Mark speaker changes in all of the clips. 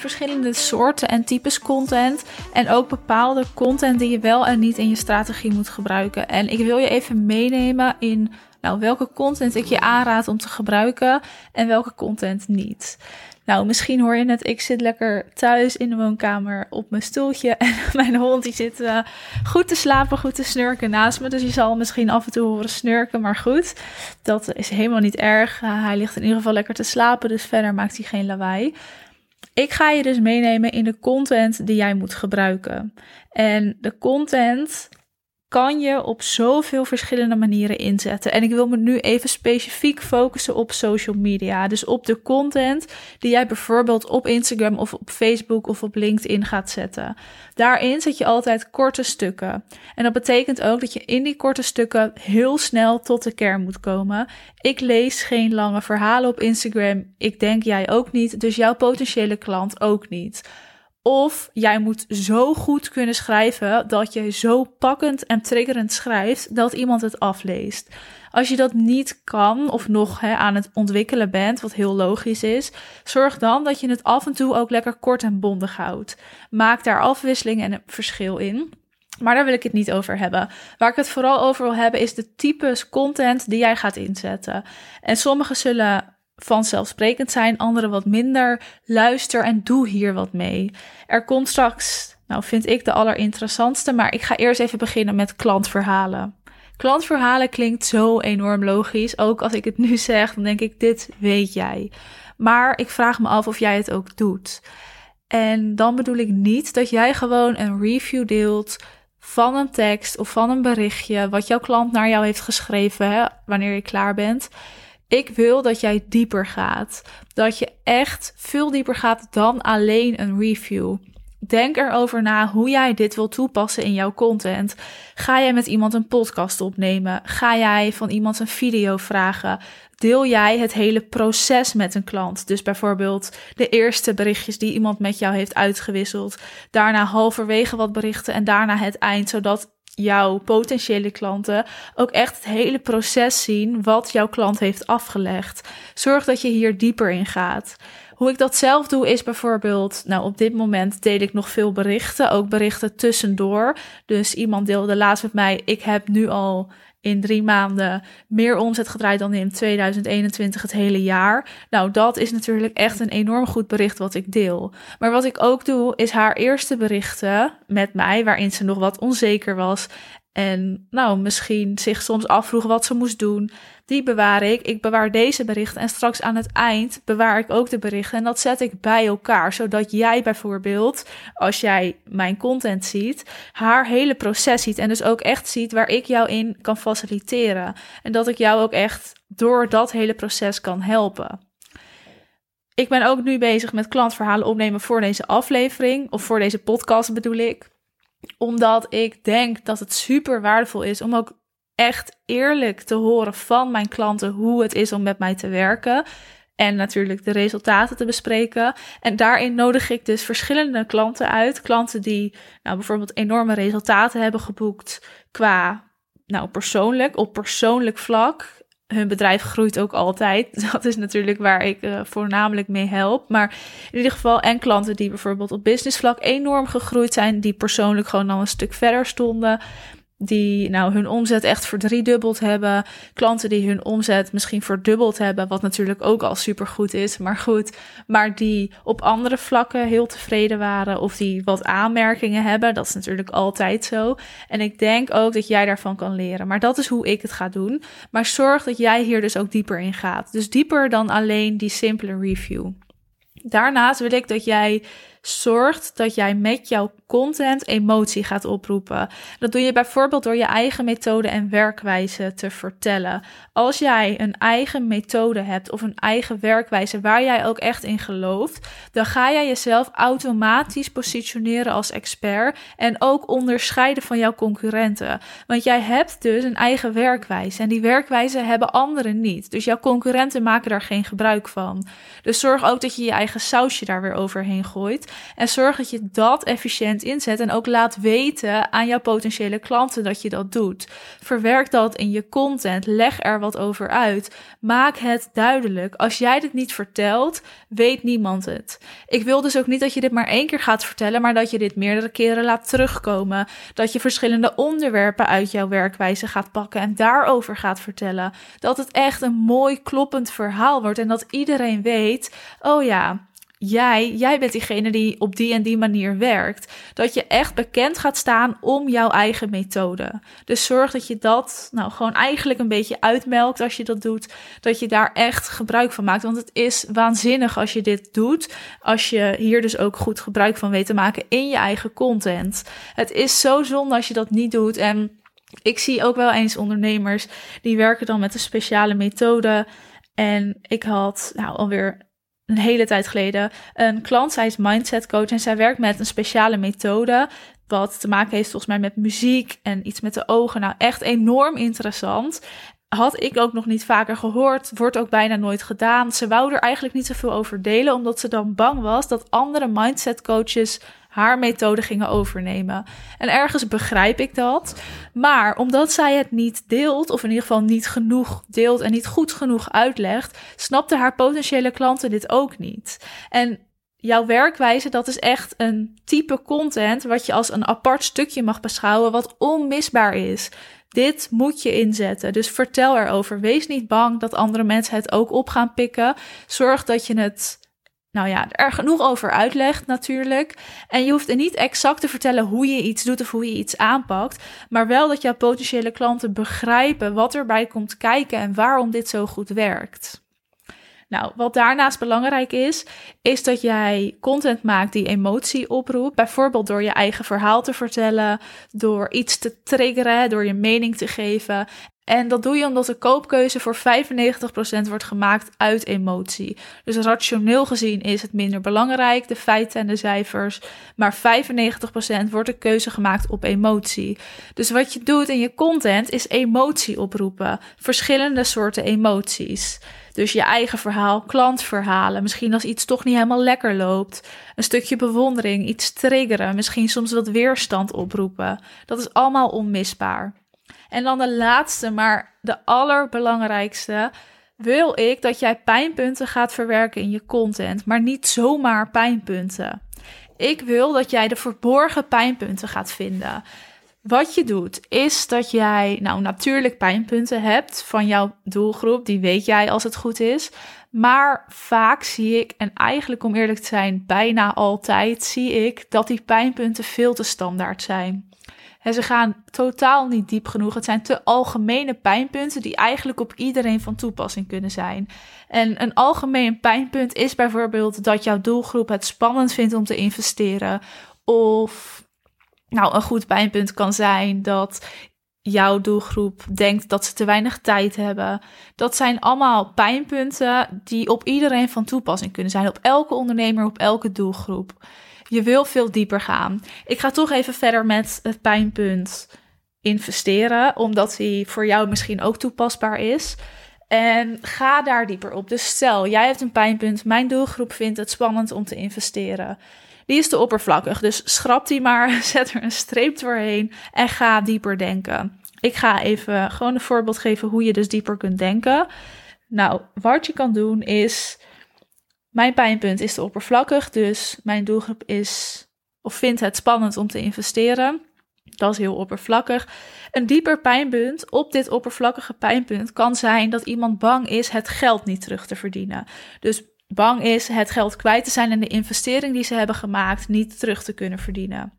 Speaker 1: verschillende soorten en types content. En ook bepaalde content die je wel en niet in je strategie moet gebruiken. En ik wil je even meenemen in nou, welke content ik je aanraad om te gebruiken en welke content niet. Nou, misschien hoor je net, ik zit lekker thuis in de woonkamer op mijn stoeltje. En mijn hond die zit uh, goed te slapen, goed te snurken naast me. Dus je zal misschien af en toe horen snurken, maar goed. Dat is helemaal niet erg. Hij ligt in ieder geval lekker te slapen, dus verder maakt hij geen lawaai. Ik ga je dus meenemen in de content die jij moet gebruiken. En de content kan je op zoveel verschillende manieren inzetten. En ik wil me nu even specifiek focussen op social media. Dus op de content die jij bijvoorbeeld op Instagram of op Facebook of op LinkedIn gaat zetten. Daarin zet je altijd korte stukken. En dat betekent ook dat je in die korte stukken heel snel tot de kern moet komen. Ik lees geen lange verhalen op Instagram. Ik denk jij ook niet. Dus jouw potentiële klant ook niet. Of jij moet zo goed kunnen schrijven dat je zo pakkend en triggerend schrijft dat iemand het afleest. Als je dat niet kan of nog hè, aan het ontwikkelen bent, wat heel logisch is, zorg dan dat je het af en toe ook lekker kort en bondig houdt. Maak daar afwisseling en verschil in. Maar daar wil ik het niet over hebben. Waar ik het vooral over wil hebben is de types content die jij gaat inzetten. En sommige zullen vanzelfsprekend zijn, andere wat minder. Luister en doe hier wat mee. Er komt straks, nou vind ik de allerinteressantste, maar ik ga eerst even beginnen met klantverhalen. Klantverhalen klinkt zo enorm logisch. Ook als ik het nu zeg, dan denk ik, dit weet jij. Maar ik vraag me af of jij het ook doet. En dan bedoel ik niet dat jij gewoon een review deelt van een tekst of van een berichtje wat jouw klant naar jou heeft geschreven hè, wanneer je klaar bent. Ik wil dat jij dieper gaat. Dat je echt veel dieper gaat dan alleen een review. Denk erover na hoe jij dit wil toepassen in jouw content. Ga jij met iemand een podcast opnemen? Ga jij van iemand een video vragen? Deel jij het hele proces met een klant? Dus bijvoorbeeld de eerste berichtjes die iemand met jou heeft uitgewisseld. Daarna halverwege wat berichten en daarna het eind, zodat jouw potentiële klanten ook echt het hele proces zien wat jouw klant heeft afgelegd. Zorg dat je hier dieper in gaat. Hoe ik dat zelf doe is bijvoorbeeld, nou op dit moment deel ik nog veel berichten, ook berichten tussendoor. Dus iemand deelde laatst met mij, ik heb nu al in drie maanden meer omzet gedraaid dan in 2021 het hele jaar. Nou, dat is natuurlijk echt een enorm goed bericht wat ik deel. Maar wat ik ook doe, is haar eerste berichten met mij, waarin ze nog wat onzeker was. En nou, misschien zich soms afvroeg wat ze moest doen. Die bewaar ik. Ik bewaar deze berichten. En straks aan het eind bewaar ik ook de berichten. En dat zet ik bij elkaar. Zodat jij bijvoorbeeld, als jij mijn content ziet, haar hele proces ziet. En dus ook echt ziet waar ik jou in kan faciliteren. En dat ik jou ook echt door dat hele proces kan helpen. Ik ben ook nu bezig met klantverhalen opnemen voor deze aflevering. Of voor deze podcast bedoel ik omdat ik denk dat het super waardevol is om ook echt eerlijk te horen van mijn klanten hoe het is om met mij te werken. En natuurlijk de resultaten te bespreken. En daarin nodig ik dus verschillende klanten uit. Klanten die nou, bijvoorbeeld enorme resultaten hebben geboekt qua nou, persoonlijk, op persoonlijk vlak hun bedrijf groeit ook altijd. Dat is natuurlijk waar ik uh, voornamelijk mee help. Maar in ieder geval, en klanten die bijvoorbeeld op businessvlak enorm gegroeid zijn, die persoonlijk gewoon al een stuk verder stonden die nou hun omzet echt verdriedubbeld hebben. Klanten die hun omzet misschien verdubbeld hebben, wat natuurlijk ook al supergoed is, maar goed. Maar die op andere vlakken heel tevreden waren of die wat aanmerkingen hebben, dat is natuurlijk altijd zo. En ik denk ook dat jij daarvan kan leren. Maar dat is hoe ik het ga doen. Maar zorg dat jij hier dus ook dieper in gaat. Dus dieper dan alleen die simpele review. Daarnaast wil ik dat jij zorgt dat jij met jouw content emotie gaat oproepen. Dat doe je bijvoorbeeld door je eigen methode en werkwijze te vertellen. Als jij een eigen methode hebt of een eigen werkwijze waar jij ook echt in gelooft, dan ga jij jezelf automatisch positioneren als expert en ook onderscheiden van jouw concurrenten. Want jij hebt dus een eigen werkwijze en die werkwijze hebben anderen niet. Dus jouw concurrenten maken daar geen gebruik van. Dus zorg ook dat je je eigen sausje daar weer overheen gooit En zorg dat je dat efficiënt inzet en ook laat weten aan jouw potentiële klanten dat je dat doet. Verwerk dat in je content, leg er wat over uit. Maak het duidelijk. Als jij dit niet vertelt, weet niemand het. Ik wil dus ook niet dat je dit maar één keer gaat vertellen, maar dat je dit meerdere keren laat terugkomen. Dat je verschillende onderwerpen uit jouw werkwijze gaat pakken en daarover gaat vertellen. Dat het echt een mooi kloppend verhaal wordt en dat iedereen weet: oh ja, jij, jij bent diegene die op die en die manier werkt. Dat je echt bekend gaat staan om jouw eigen methode. Dus zorg dat je dat nou gewoon eigenlijk een beetje uitmelkt als je dat doet. Dat je daar echt gebruik van maakt. Want het is waanzinnig als je dit doet. Als je hier dus ook goed gebruik van weet te maken in je eigen content. Het is zo zonde als je dat niet doet. En ik zie ook wel eens ondernemers die werken dan met een speciale methode. En ik had nou alweer een hele tijd geleden een klant. Zij is mindset coach en zij werkt met een speciale methode. Wat te maken heeft volgens mij met muziek en iets met de ogen. Nou, echt enorm interessant. Had ik ook nog niet vaker gehoord. Wordt ook bijna nooit gedaan. Ze wou er eigenlijk niet zoveel over delen, omdat ze dan bang was dat andere mindset coaches haar methode gingen overnemen. En ergens begrijp ik dat. Maar omdat zij het niet deelt, of in ieder geval niet genoeg deelt en niet goed genoeg uitlegt, snapten haar potentiële klanten dit ook niet. En jouw werkwijze, dat is echt een type content wat je als een apart stukje mag beschouwen, wat onmisbaar is. Dit moet je inzetten. Dus vertel erover. Wees niet bang dat andere mensen het ook op gaan pikken. Zorg dat je het nou ja, er genoeg over uitlegt natuurlijk. En je hoeft er niet exact te vertellen hoe je iets doet of hoe je iets aanpakt. Maar wel dat jouw potentiële klanten begrijpen wat erbij komt kijken en waarom dit zo goed werkt. Nou, wat daarnaast belangrijk is, is dat jij content maakt die emotie oproept. Bijvoorbeeld door je eigen verhaal te vertellen, door iets te triggeren, door je mening te geven. En dat doe je omdat de koopkeuze voor 95% wordt gemaakt uit emotie. Dus rationeel gezien is het minder belangrijk, de feiten en de cijfers. Maar 95% wordt de keuze gemaakt op emotie. Dus wat je doet in je content is emotie oproepen. Verschillende soorten emoties. Dus je eigen verhaal, klantverhalen. Misschien als iets toch niet helemaal lekker loopt. Een stukje bewondering, iets triggeren. Misschien soms wat weerstand oproepen. Dat is allemaal onmisbaar. En dan de laatste, maar de allerbelangrijkste. Wil ik dat jij pijnpunten gaat verwerken in je content, maar niet zomaar pijnpunten. Ik wil dat jij de verborgen pijnpunten gaat vinden. Wat je doet, is dat jij nou natuurlijk pijnpunten hebt van jouw doelgroep. Die weet jij als het goed is. Maar vaak zie ik, en eigenlijk om eerlijk te zijn, bijna altijd zie ik dat die pijnpunten veel te standaard zijn. En ze gaan totaal niet diep genoeg. Het zijn te algemene pijnpunten die eigenlijk op iedereen van toepassing kunnen zijn. En een algemeen pijnpunt is bijvoorbeeld dat jouw doelgroep het spannend vindt om te investeren. Of nou, een goed pijnpunt kan zijn dat jouw doelgroep denkt dat ze te weinig tijd hebben. Dat zijn allemaal pijnpunten die op iedereen van toepassing kunnen zijn. Op elke ondernemer, op elke doelgroep. Je wil veel dieper gaan. Ik ga toch even verder met het pijnpunt investeren, omdat die voor jou misschien ook toepasbaar is. En ga daar dieper op. Dus stel, jij hebt een pijnpunt. Mijn doelgroep vindt het spannend om te investeren. Die is te oppervlakkig. Dus schrap die maar, zet er een streep doorheen en ga dieper denken. Ik ga even gewoon een voorbeeld geven hoe je dus dieper kunt denken. Nou, wat je kan doen is mijn pijnpunt is te oppervlakkig, dus mijn doelgroep is of vindt het spannend om te investeren. Dat is heel oppervlakkig. Een dieper pijnpunt op dit oppervlakkige pijnpunt kan zijn dat iemand bang is het geld niet terug te verdienen. Dus bang is het geld kwijt te zijn en de investering die ze hebben gemaakt niet terug te kunnen verdienen.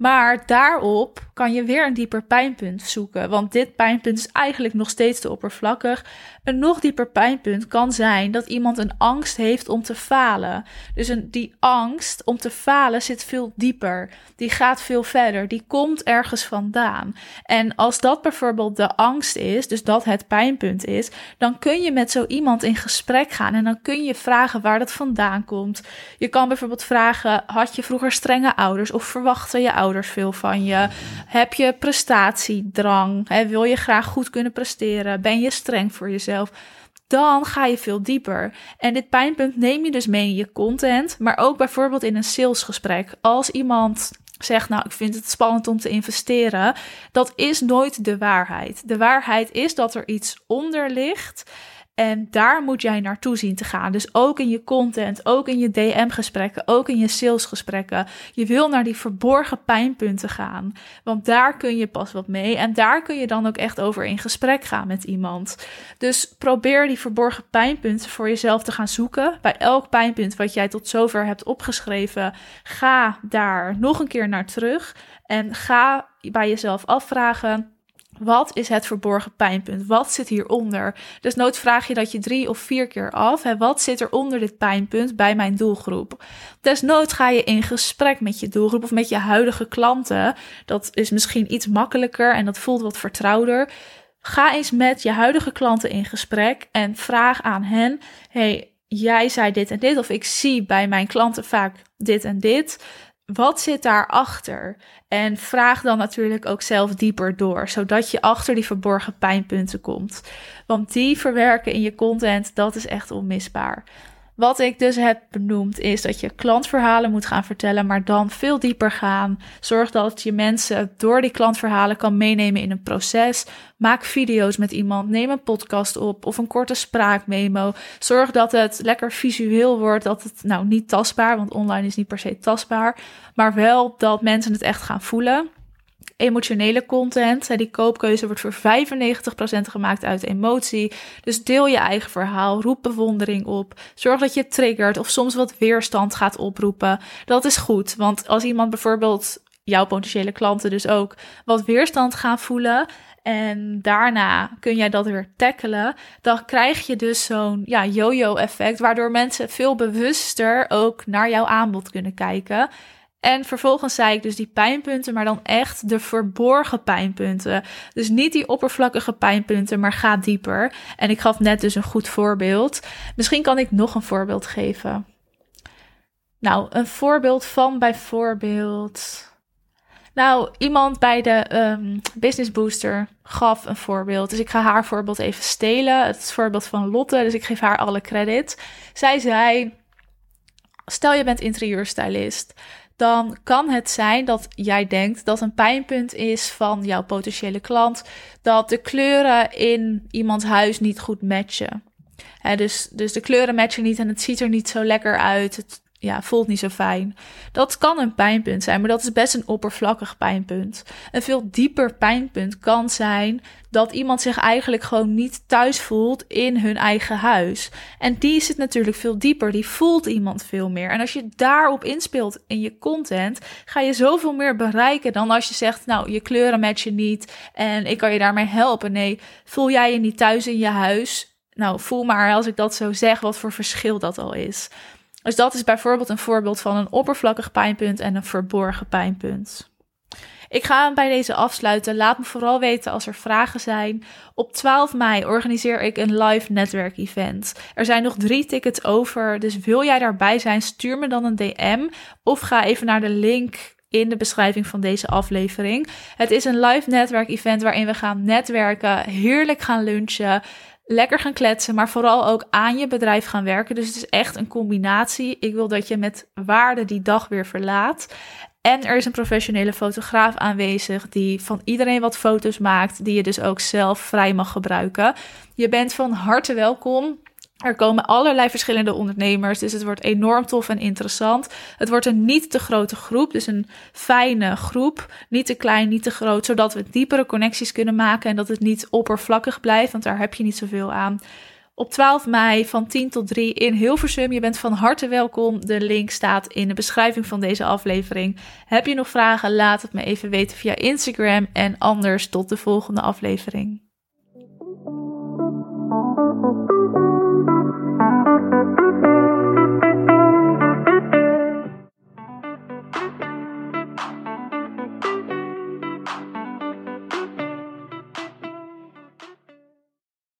Speaker 1: Maar daarop kan je weer een dieper pijnpunt zoeken. Want dit pijnpunt is eigenlijk nog steeds te oppervlakkig. Een nog dieper pijnpunt kan zijn dat iemand een angst heeft om te falen. Dus een, die angst om te falen zit veel dieper. Die gaat veel verder. Die komt ergens vandaan. En als dat bijvoorbeeld de angst is, dus dat het pijnpunt is, dan kun je met zo iemand in gesprek gaan. En dan kun je vragen waar dat vandaan komt. Je kan bijvoorbeeld vragen: had je vroeger strenge ouders of verwachten je ouders veel van je? Heb je prestatiedrang? Wil je graag goed kunnen presteren? Ben je streng voor jezelf? dan ga je veel dieper. En dit pijnpunt neem je dus mee in je content, maar ook bijvoorbeeld in een salesgesprek. Als iemand zegt, nou, ik vind het spannend om te investeren, dat is nooit de waarheid. De waarheid is dat er iets onder ligt en daar moet jij naartoe zien te gaan. Dus ook in je content, ook in je DM-gesprekken, ook in je salesgesprekken. Je wil naar die verborgen pijnpunten gaan. Want daar kun je pas wat mee. En daar kun je dan ook echt over in gesprek gaan met iemand. Dus probeer die verborgen pijnpunten voor jezelf te gaan zoeken. Bij elk pijnpunt wat jij tot zover hebt opgeschreven, ga daar nog een keer naar terug. En ga bij jezelf afvragen wat is het verborgen pijnpunt? Wat zit hieronder? Dus vraag je dat je drie of vier keer af. Wat zit er onder dit pijnpunt bij mijn doelgroep? Desnoods ga je in gesprek met je doelgroep of met je huidige klanten. Dat is misschien iets makkelijker en dat voelt wat vertrouwder. Ga eens met je huidige klanten in gesprek en vraag aan hen: hey, jij zei dit en dit, of ik zie bij mijn klanten vaak dit en dit wat zit daarachter? En vraag dan natuurlijk ook zelf dieper door, zodat je achter die verborgen pijnpunten komt. Want die verwerken in je content, dat is echt onmisbaar. Wat ik dus heb benoemd is dat je klantverhalen moet gaan vertellen, maar dan veel dieper gaan. Zorg dat je mensen door die klantverhalen kan meenemen in een proces. Maak video's met iemand, neem een podcast op of een korte spraakmemo. Zorg dat het lekker visueel wordt, dat het nou niet tastbaar, want online is niet per se tastbaar, maar wel dat mensen het echt gaan voelen emotionele content. Die koopkeuze wordt voor 95% gemaakt uit emotie. Dus deel je eigen verhaal, roep bewondering op. Zorg dat je triggert of soms wat weerstand gaat oproepen. Dat is goed, want als iemand bijvoorbeeld, jouw potentiële klanten dus ook, wat weerstand gaan voelen... En daarna kun jij dat weer tackelen. Dan krijg je dus zo'n ja, yo-yo effect, waardoor mensen veel bewuster ook naar jouw aanbod kunnen kijken. En vervolgens zei ik dus die pijnpunten, maar dan echt de verborgen pijnpunten. Dus niet die oppervlakkige pijnpunten, maar ga dieper. En ik gaf net dus een goed voorbeeld. Misschien kan ik nog een voorbeeld geven. Nou, een voorbeeld van bijvoorbeeld. Nou, iemand bij de um, Business Booster gaf een voorbeeld. Dus ik ga haar voorbeeld even stelen. Het is voorbeeld van Lotte, dus ik geef haar alle credit. Zij zei: Stel je bent interieurstylist dan kan het zijn dat jij denkt dat een pijnpunt is van jouw potentiële klant dat de kleuren in iemands huis niet goed matchen. dus, dus de kleuren matchen niet en het ziet er niet zo lekker uit. Het, ja, voelt niet zo fijn. Dat kan een pijnpunt zijn, maar dat is best een oppervlakkig pijnpunt. Een veel dieper pijnpunt kan zijn dat iemand zich eigenlijk gewoon niet thuis voelt in hun eigen huis. En die zit natuurlijk veel dieper, die voelt iemand veel meer. En als je daarop inspeelt in je content, ga je zoveel meer bereiken dan als je zegt, nou, je kleuren matchen niet en ik kan je daarmee helpen. Nee, voel jij je niet thuis in je huis? Nou, voel maar als ik dat zo zeg, wat voor verschil dat al is. Dus dat is bijvoorbeeld een voorbeeld van een oppervlakkig pijnpunt en een verborgen pijnpunt. Ik ga bij deze afsluiten. Laat me vooral weten als er vragen zijn. Op 12 mei organiseer ik een live netwerkevent. Er zijn nog drie tickets over, dus wil jij daarbij zijn, stuur me dan een DM of ga even naar de link in de beschrijving van deze aflevering. Het is een live netwerkevent waarin we gaan netwerken, heerlijk gaan lunchen lekker gaan kletsen, maar vooral ook aan je bedrijf gaan werken. Dus het is echt een combinatie. Ik wil dat je met waarde die dag weer verlaat. En er is een professionele fotograaf aanwezig die van iedereen wat foto's maakt, die je dus ook zelf vrij mag gebruiken. Je bent van harte welkom. Er komen allerlei verschillende ondernemers, dus het wordt enorm tof en interessant. Het wordt een niet te grote groep, dus een fijne groep. Niet te klein, niet te groot, zodat we diepere connecties kunnen maken en dat het niet oppervlakkig blijft, want daar heb je niet zoveel aan. Op 12 mei van 10 tot 3 in Hilversum. Je bent van harte welkom. De link staat in de beschrijving van deze aflevering. Heb je nog vragen? Laat het me even weten via Instagram. En anders tot de volgende aflevering.